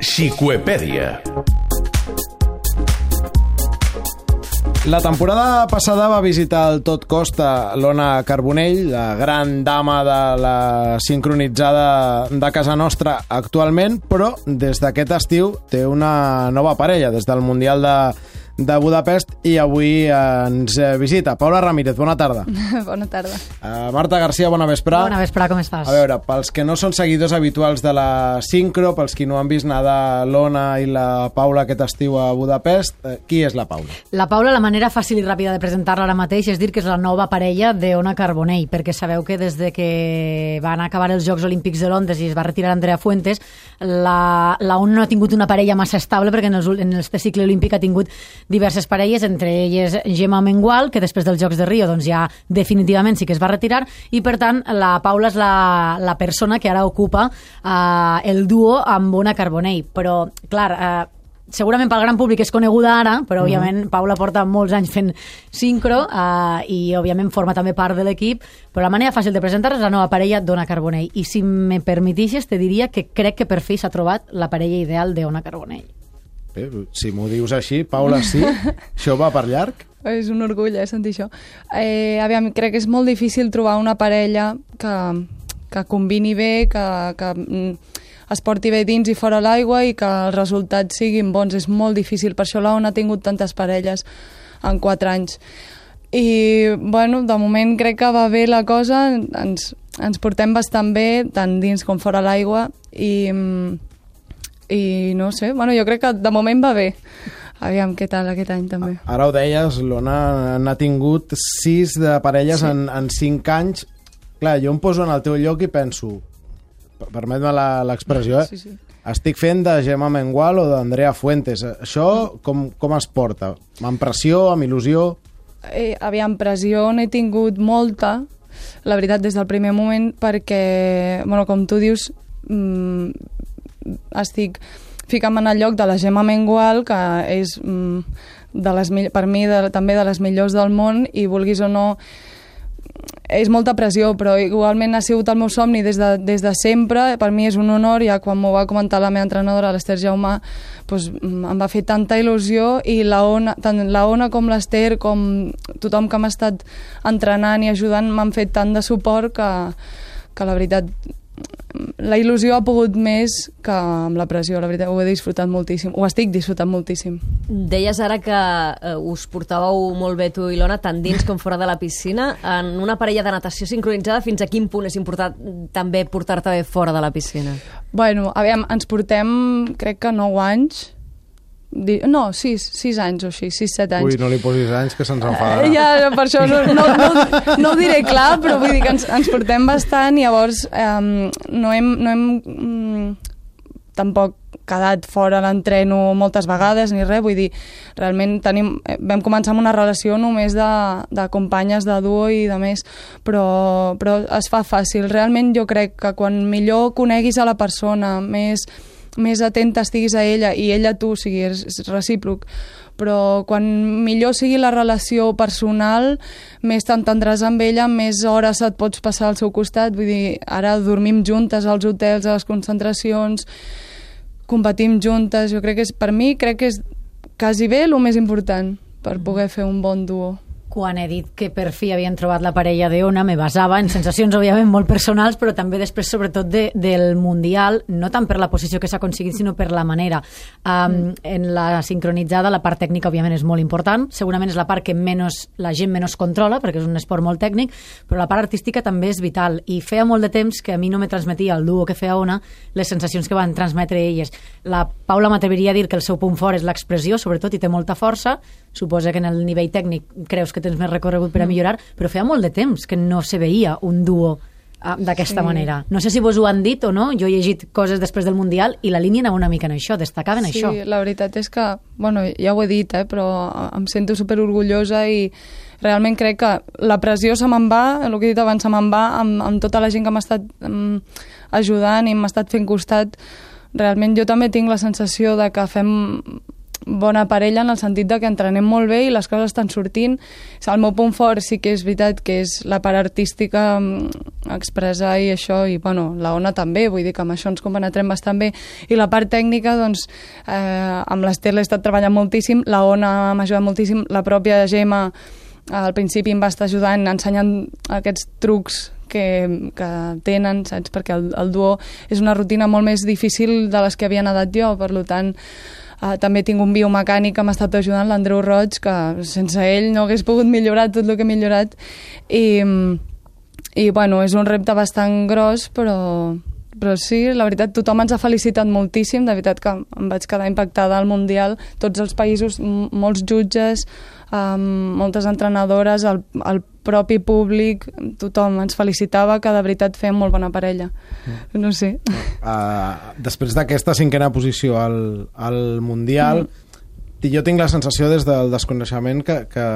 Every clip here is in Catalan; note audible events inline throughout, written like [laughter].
Xicoepèdia. La temporada passada va visitar el tot costa l'Ona Carbonell, la gran dama de la sincronitzada de casa nostra actualment, però des d'aquest estiu té una nova parella, des del Mundial de, de Budapest i avui ens visita. Paula Ramírez, bona tarda. [laughs] Bona tarda. Uh, Marta Garcia, bona vesprà. Bona vesprà, com estàs? A veure, pels que no són seguidors habituals de la Sincro, pels qui no han vist nedar l'Ona i la Paula aquest estiu a Budapest, eh, qui és la Paula? La Paula, la manera fàcil i ràpida de presentar-la ara mateix és dir que és la nova parella d'Ona Carbonell, perquè sabeu que des de que van acabar els Jocs Olímpics de Londres i es va retirar Andrea Fuentes, la, la ONU no ha tingut una parella massa estable perquè en, els, en este cicle olímpic ha tingut diverses parelles, entre elles Gemma Mengual, que després dels Jocs de Rio doncs ja definitivament sí que es va retirar, i per tant la Paula és la, la persona que ara ocupa eh, el duo amb Ona Carbonell. Però, clar, eh, segurament pel gran públic és coneguda ara, però òbviament Paula porta molts anys fent sincro eh, i òbviament forma també part de l'equip, però la manera fàcil de presentar és la nova parella d'Ona Carbonell. I si me permetixes, te diria que crec que per fi s'ha trobat la parella ideal d'Ona Carbonell. Bé, si m'ho dius així, Paula, sí? [laughs] Això va per llarg? És un orgull, eh, sentir això. Eh, aviam, crec que és molt difícil trobar una parella que, que combini bé, que, que mm, es porti bé dins i fora l'aigua i que els resultats siguin bons. És molt difícil, per això l'ONU ha tingut tantes parelles en quatre anys. I, bueno, de moment crec que va bé la cosa, ens, ens portem bastant bé, tant dins com fora l'aigua, i, mm, i no sé, bueno, jo crec que de moment va bé. Aviam què tal aquest any també. Ara ho deies, l'Ona n'ha tingut sis de parelles sí. en, en cinc anys. Clar, jo em poso en el teu lloc i penso, permet-me la- l'expressió, eh? Sí, sí. estic fent de Gemma Mengual o d'Andrea Fuentes. Això com, com es porta? Amb pressió, amb il·lusió? Eh, aviam, pressió n'he tingut molta, la veritat, des del primer moment, perquè, bueno, com tu dius, mm, estic ficant en el lloc de la Gemma Mengual, que és mm, de les, per mi de, també de les millors del món, i vulguis o no, és molta pressió, però igualment ha sigut el meu somni des de, des de sempre. Per mi és un honor, ja quan m'ho va comentar la meva entrenadora, l'Ester Jaume, doncs, mm, em va fer tanta il·lusió i la Ona, tant la Ona com l'Ester, com tothom que m'ha estat entrenant i ajudant, m'han fet tant de suport que, que la veritat la il·lusió ha pogut més que amb la pressió, la veritat, ho he disfrutat moltíssim, ho estic disfrutant moltíssim. Deies ara que eh, us portàveu molt bé tu i l'Ona, tant dins com fora de la piscina. En una parella de natació sincronitzada, fins a quin punt és important també portar-te bé fora de la piscina? Bueno, aviam, ens portem, crec que 9 anys, no, 6, 6 anys o així, 6-7 anys. Ui, no li posis anys que se'ns enfadarà. Eh, Ja, per això no, no, no, no ho diré clar, però vull dir que ens, ens portem bastant i llavors um, no hem, no hem mm, tampoc quedat fora l'entreno moltes vegades ni res, vull dir, realment tenim, eh, vam començar amb una relació només de, de companyes de duo i de més, però, però es fa fàcil. Realment jo crec que quan millor coneguis a la persona, més, més atenta estiguis a ella i ella a tu, o sigui, és, és recíproc, però quan millor sigui la relació personal, més t'entendràs amb ella, més hores et pots passar al seu costat, vull dir, ara dormim juntes als hotels, a les concentracions, competim juntes, jo crec que és, per mi, crec que és quasi bé el més important per poder fer un bon duo. Quan he dit que per fi havien trobat la parella d'Ona, me basava en sensacions, òbviament, molt personals, però també després, sobretot, de, del Mundial, no tant per la posició que s'ha aconseguit, sinó per la manera. Um, mm. En la sincronitzada, la part tècnica, òbviament, és molt important. Segurament és la part que menys, la gent menys controla, perquè és un esport molt tècnic, però la part artística també és vital. I feia molt de temps que a mi no me transmetia el duo que feia Ona les sensacions que van transmetre elles. La Paula m'atreviria a dir que el seu punt fort és l'expressió, sobretot, i té molta força. Suposa que en el nivell tècnic creus que tens més recorregut per a millorar, però feia molt de temps que no se veia un duo ah, d'aquesta Sí. manera. No sé si vos ho han dit o no, jo he llegit coses després del Mundial i la línia anava una mica en això, destacaven sí, això. la veritat és que, bueno, ja ho he dit, eh, però em sento super orgullosa i realment crec que la pressió se me'n va, el que he dit abans, se me'n va amb, amb tota la gent que m'ha estat um, ajudant i m'ha estat fent costat. Realment jo també tinc la sensació de que fem bona parella en el sentit de que entrenem molt bé i les coses estan sortint. El meu punt fort sí que és veritat que és la part artística, mm, expressar i això, i bueno, la Ona també, vull dir que amb això ens compenetrem bastant bé. I la part tècnica, doncs, eh, amb l'Ester l'he estat treballant moltíssim, la Ona m'ha ajudat moltíssim, la pròpia Gemma al principi em va estar ajudant, ensenyant aquests trucs que, que tenen, saps? Perquè el, el duo és una rutina molt més difícil de les que havia nedat jo, per tant, Uh, també tinc un biomecànic que m'ha estat ajudant, l'Andreu Roig, que sense ell no hagués pogut millorar tot el que he millorat. I, i bueno, és un repte bastant gros, però, però sí, la veritat, tothom ens ha felicitat moltíssim, de veritat que em vaig quedar impactada al Mundial, tots els països, molts jutges, um, moltes entrenadores, el, el propi públic, tothom ens felicitava que de veritat fèiem molt bona parella. Mm. No sé. Uh, després d'aquesta cinquena posició al, al Mundial, mm. jo tinc la sensació des del desconeixement que, que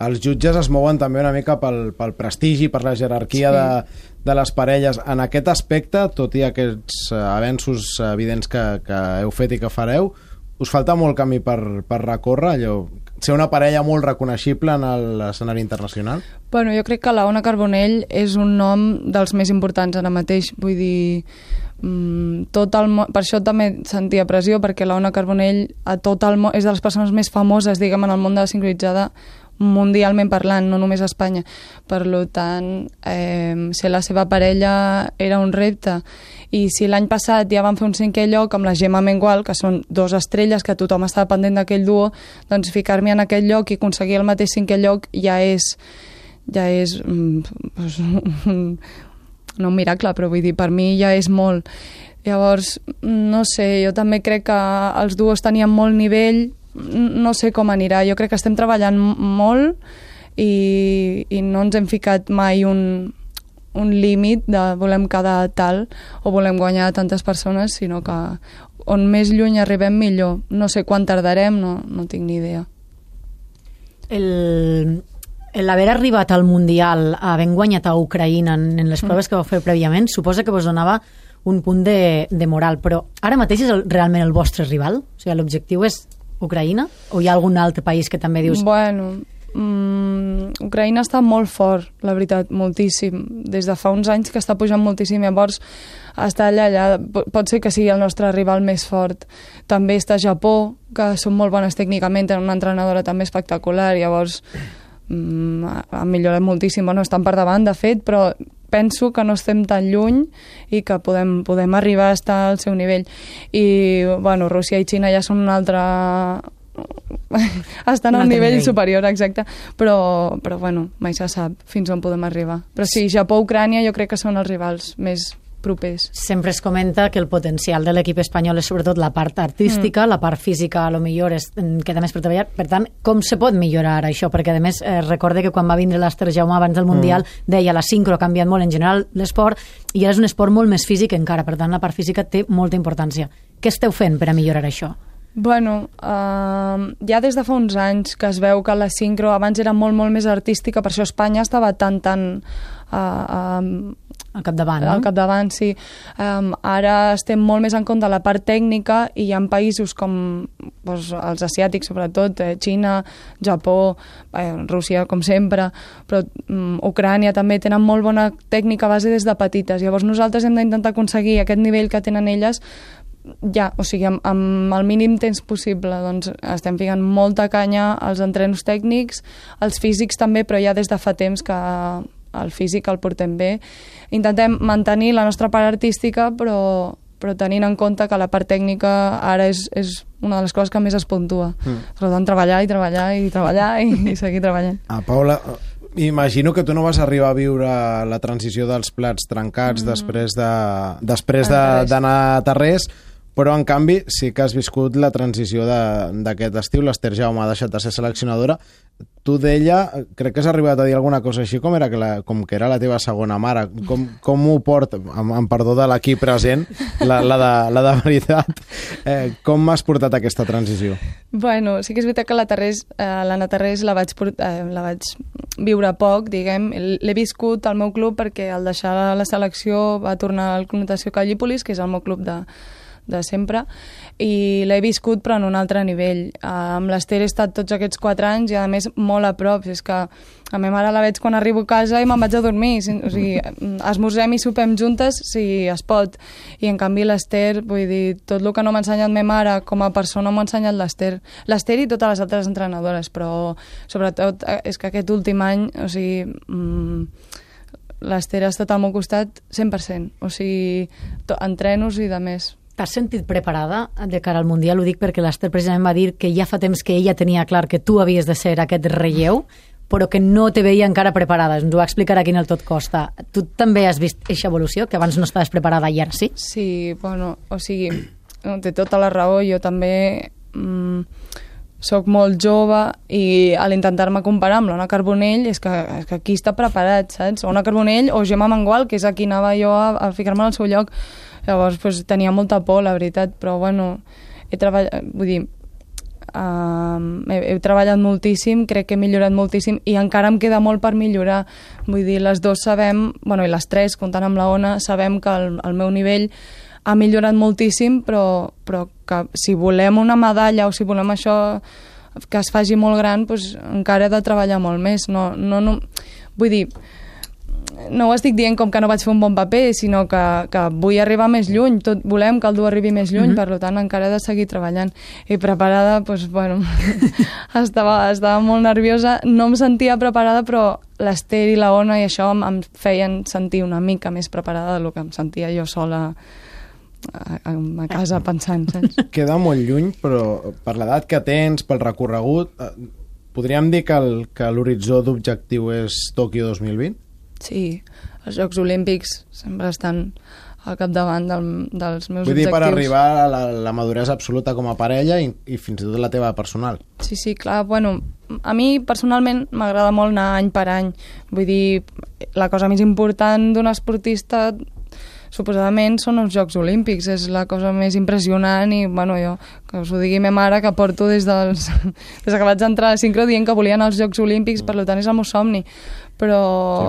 els jutges es mouen també una mica pel, pel prestigi, per la jerarquia sí. de, de les parelles. En aquest aspecte, tot i aquests uh, avenços evidents que, que heu fet i que fareu, us falta molt camí per, per recórrer, allò, ser una parella molt reconeixible en l'escenari internacional? Bueno, jo crec que la Ona Carbonell és un nom dels més importants ara mateix, vull dir, mm, tot el per això també sentia pressió, perquè la Ona Carbonell a tot el és de les persones més famoses, diguem, en el món de la sincronitzada, mundialment parlant, no només a Espanya. Per tant, eh, ser la seva parella era un repte. I si l'any passat ja van fer un cinquè lloc amb la Gemma Mengual, que són dos estrelles que tothom estava pendent d'aquell duo, doncs ficar-me en aquell lloc i aconseguir el mateix cinquè lloc ja és ja és mm, pues, [laughs] no un miracle, però vull dir, per mi ja és molt. Llavors, no sé, jo també crec que els duos tenien molt nivell, no sé com anirà. Jo crec que estem treballant molt i, i no ens hem ficat mai un, un límit de volem quedar tal o volem guanyar tantes persones, sinó que on més lluny arribem millor. No sé quan tardarem, no, no tinc ni idea. El, l'haver arribat al Mundial havent guanyat a Ucraïna en, en les mm. proves que vau fer prèviament suposa que vos donava un punt de, de moral, però ara mateix és el, realment el vostre rival? O sigui, l'objectiu és Ucraïna? O hi ha algun altre país que també dius... Bueno, mm, Ucraïna està molt fort, la veritat, moltíssim. Des de fa uns anys que està pujant moltíssim, llavors està allà, allà. Pot ser que sigui el nostre rival més fort. També està Japó, que són molt bones tècnicament, tenen una entrenadora també espectacular, llavors mm, han millorat moltíssim. Bueno, estan per davant, de fet, però penso que no estem tan lluny i que podem, podem arribar a estar al seu nivell. I, bueno, Rússia i Xina ja són un altre [laughs] estan al nivell, nivell superior, exacte, però, però bueno, mai se sap fins on podem arribar. Però sí, Japó-Ucrània jo crec que són els rivals més propers. Sempre es comenta que el potencial de l'equip espanyol és sobretot la part artística, mm. la part física a lo millor és, queda més per treballar. Per tant, com se pot millorar això? Perquè, a més, eh, recorde que quan va vindre l'Ester Jaume abans del Mundial mm. deia la sincro ha canviat molt en general l'esport i ara és un esport molt més físic encara. Per tant, la part física té molta importància. Què esteu fent per a millorar això? Bueno, uh, ja des de fa uns anys que es veu que la sincro abans era molt, molt més artística, per això Espanya estava tan, tan uh, al capdavant, no? Al capdavant, sí. Um, ara estem molt més en compte de la part tècnica i hi ha països com doncs, els asiàtics, sobretot, eh, Xina, Japó, eh, Rússia, com sempre, però um, Ucrània també tenen molt bona tècnica base des de petites. Llavors nosaltres hem d'intentar aconseguir aquest nivell que tenen elles ja, o sigui, amb, amb el mínim temps possible, doncs estem ficant molta canya als entrenos tècnics, als físics també, però ja des de fa temps que el físic el portem bé. Intentem mantenir la nostra part artística, però, però tenint en compte que la part tècnica ara és, és una de les coses que més es puntua. Mm. Per tant, treballar i treballar i treballar i, i seguir treballant. Ah, Paula, imagino que tu no vas arribar a viure la transició dels plats trencats mm. després de després d'anar de, a Tarrés, però en canvi sí que has viscut la transició d'aquest estiu, l'Ester Jaume ha deixat de ser seleccionadora tu d'ella, crec que has arribat a dir alguna cosa així, com, era que la, com que era la teva segona mare. Com, com ho porta, amb, amb perdó de l'equip present, la, la, de, la de veritat, eh, com m'has portat aquesta transició? Bueno, sí que és veritat que la Terrés, eh, l'Anna Terrés la vaig, portar, eh, la vaig viure poc, diguem. L'he viscut al meu club perquè al deixar la selecció va tornar al Club Natació Callípolis, que és el meu club de, de sempre, i l'he viscut però en un altre nivell. Uh, amb l'Ester he estat tots aquests quatre anys i a més molt a prop, és que a ma mare la veig quan arribo a casa i me'n vaig a dormir, o sigui, esmorzem i sopem juntes si es pot, i en canvi l'Ester, vull dir, tot el que no m'ha ensenyat ma mare com a persona m'ha ensenyat l'Ester, l'Ester i totes les altres entrenadores, però sobretot eh, és que aquest últim any, o sigui, mmm, l'Ester ha estat al meu costat 100%, o sigui, entrenos i de més. T'has sentit preparada de cara al Mundial? Ho dic perquè l'Ester precisament va dir que ja fa temps que ella tenia clar que tu havies de ser aquest relleu, però que no te veia encara preparada. Ens ho va explicar aquí en el Tot Costa. Tu també has vist aquesta evolució, que abans no estaves preparada i ara sí? Sí, bueno, o sigui, té tota la raó. Jo també mm, sóc molt jove i a l'intentar-me comparar amb l'Ona Carbonell és que, és que aquí està preparat, saps? Ona Carbonell o Gemma Mangual, que és a qui anava jo a, a ficar-me al seu lloc. Llavors, pues, tenia molta por, la veritat, però bueno, he treballat, vull dir, uh, he, he treballat moltíssim, crec que he millorat moltíssim i encara em queda molt per millorar. Vull dir, les dues sabem, bueno, i les tres, comptant amb la Ona, sabem que el, el meu nivell ha millorat moltíssim, però, però que si volem una medalla o si volem això que es faci molt gran, doncs encara he de treballar molt més. No, no, no, vull dir, no ho estic dient com que no vaig fer un bon paper, sinó que, que vull arribar més lluny, tot volem que el dur arribi més lluny, mm -hmm. per tant encara he de seguir treballant. I preparada, doncs, bueno, [laughs] estava, estava molt nerviosa, no em sentia preparada, però l'Ester i la Ona i això em, em feien sentir una mica més preparada del que em sentia jo sola a, a casa pensant, saps? [laughs] Queda molt lluny, però per l'edat que tens, pel recorregut, eh, podríem dir que l'horitzó d'objectiu és Tòquio 2020? Sí, els Jocs Olímpics sempre estan al capdavant del, dels meus Vull dir, objectius. per arribar a la, la maduresa absoluta com a parella i, i fins i tot la teva personal. Sí, sí, clar. Bueno, a mi personalment m'agrada molt anar any per any. Vull dir, la cosa més important d'un esportista suposadament són els Jocs Olímpics, és la cosa més impressionant i, bueno, jo, que us ho digui ma mare, que porto des, dels, [laughs] des que vaig entrar a Sincro dient que volien els Jocs Olímpics, per tant és el meu somni però...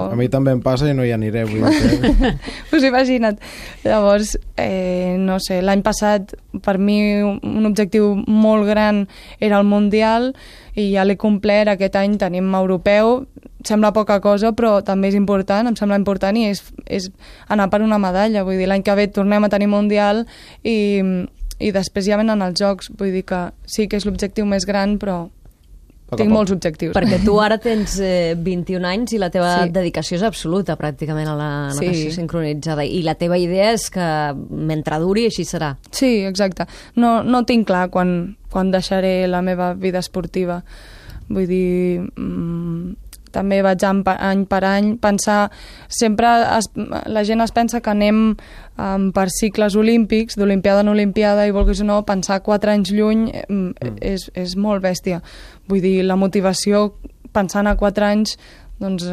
Sí, a mi també em passa i no hi aniré, vull dir que... [laughs] pues imagina't. Llavors, eh, no sé, l'any passat per mi un objectiu molt gran era el Mundial i ja l'he complert, aquest any tenim europeu, sembla poca cosa, però també és important, em sembla important i és, és anar per una medalla, vull dir, l'any que ve tornem a tenir Mundial i, i després ja venen els Jocs, vull dir que sí que és l'objectiu més gran, però tinc molts objectius. Perquè tu ara [laughs] tens eh, 21 anys i la teva sí. dedicació és absoluta pràcticament a la natació sí. sincronitzada i la teva idea és que mentre duri així serà. Sí, exacte. No, no tinc clar quan, quan deixaré la meva vida esportiva. Vull dir, mmm, també vaig any per, any per any pensar... Sempre es, la gent es pensa que anem um, per cicles olímpics, d'olimpiada en olimpiada, i vulguis o no, pensar quatre anys lluny mm. és, és molt bèstia. Vull dir, la motivació pensant a quatre anys doncs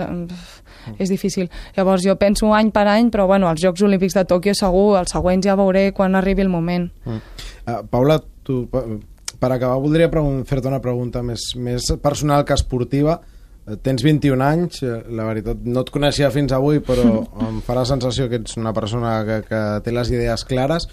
és difícil. Llavors jo penso any per any, però bueno, els Jocs Olímpics de Tòquio segur, els següents ja veuré quan arribi el moment. Mm. Uh, Paula, tu, per acabar voldria fer-te una pregunta més, més personal que esportiva. Eh, tens 21 anys, eh, la veritat no et coneixia fins avui, però [laughs] em fa la sensació que ets una persona que, que té les idees clares.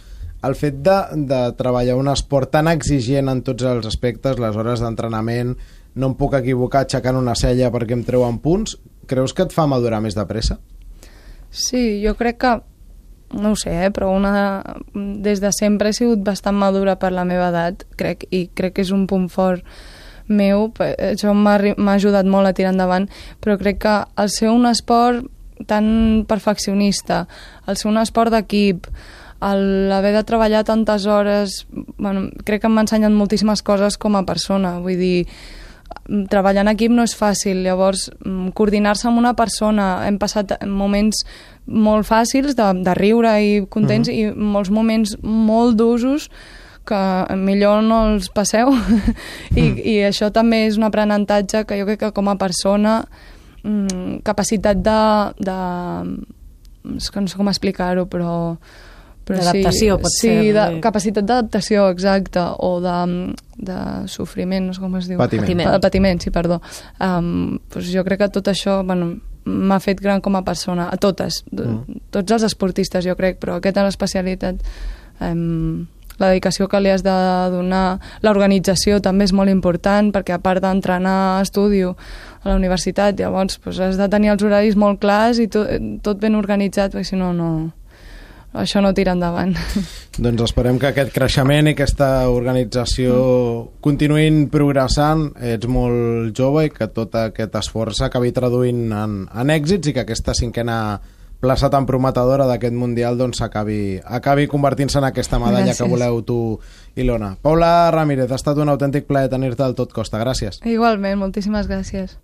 El fet de, de treballar un esport tan exigent en tots els aspectes, les hores d'entrenament, no em puc equivocar aixecant una cella perquè em treuen punts, creus que et fa madurar més de pressa? Sí, jo crec que no ho sé, eh, però una, des de sempre he sigut bastant madura per la meva edat, crec, i crec que és un punt fort meu, això m'ha ajudat molt a tirar endavant, però crec que el ser un esport tan perfeccionista, el ser un esport d'equip, l'haver de treballar tantes hores, bueno, crec que m'ha ensenyat moltíssimes coses com a persona, vull dir, treballar en equip no és fàcil, llavors mm, coordinar-se amb una persona, hem passat moments molt fàcils de, de riure i contents uh -huh. i molts moments molt d'usos que millor no els passeu [laughs] I, mm. i això també és un aprenentatge que jo crec que com a persona mm, capacitat de, de és que no sé com explicar-ho però però d'adaptació sí, pot sí, ser. De, capacitat d'adaptació, exacte, o de, de sofriment, no sé com es diu. Patiment. Patiment, patiment sí, perdó. Um, doncs jo crec que tot això bueno, m'ha fet gran com a persona, a totes, mm. tots els esportistes jo crec, però aquesta és l'especialitat um, la dedicació que li has de donar. L'organització també és molt important perquè a part d'entrenar estudio a la universitat, llavors pues, has de tenir els horaris molt clars i tot, tot ben organitzat, perquè si no, no, això no tira endavant. [laughs] Doncs esperem que aquest creixement i aquesta organització mm. continuïn progressant. Ets molt jove i que tot aquest esforç s'acabi traduint en, en èxits i que aquesta cinquena plaça tan prometedora d'aquest Mundial doncs acabi, acabi convertint-se en aquesta medalla Gràcies. que voleu tu, Ilona. Paula Ramírez, ha estat un autèntic plaer tenir-te al tot costa. Gràcies. Igualment, moltíssimes gràcies.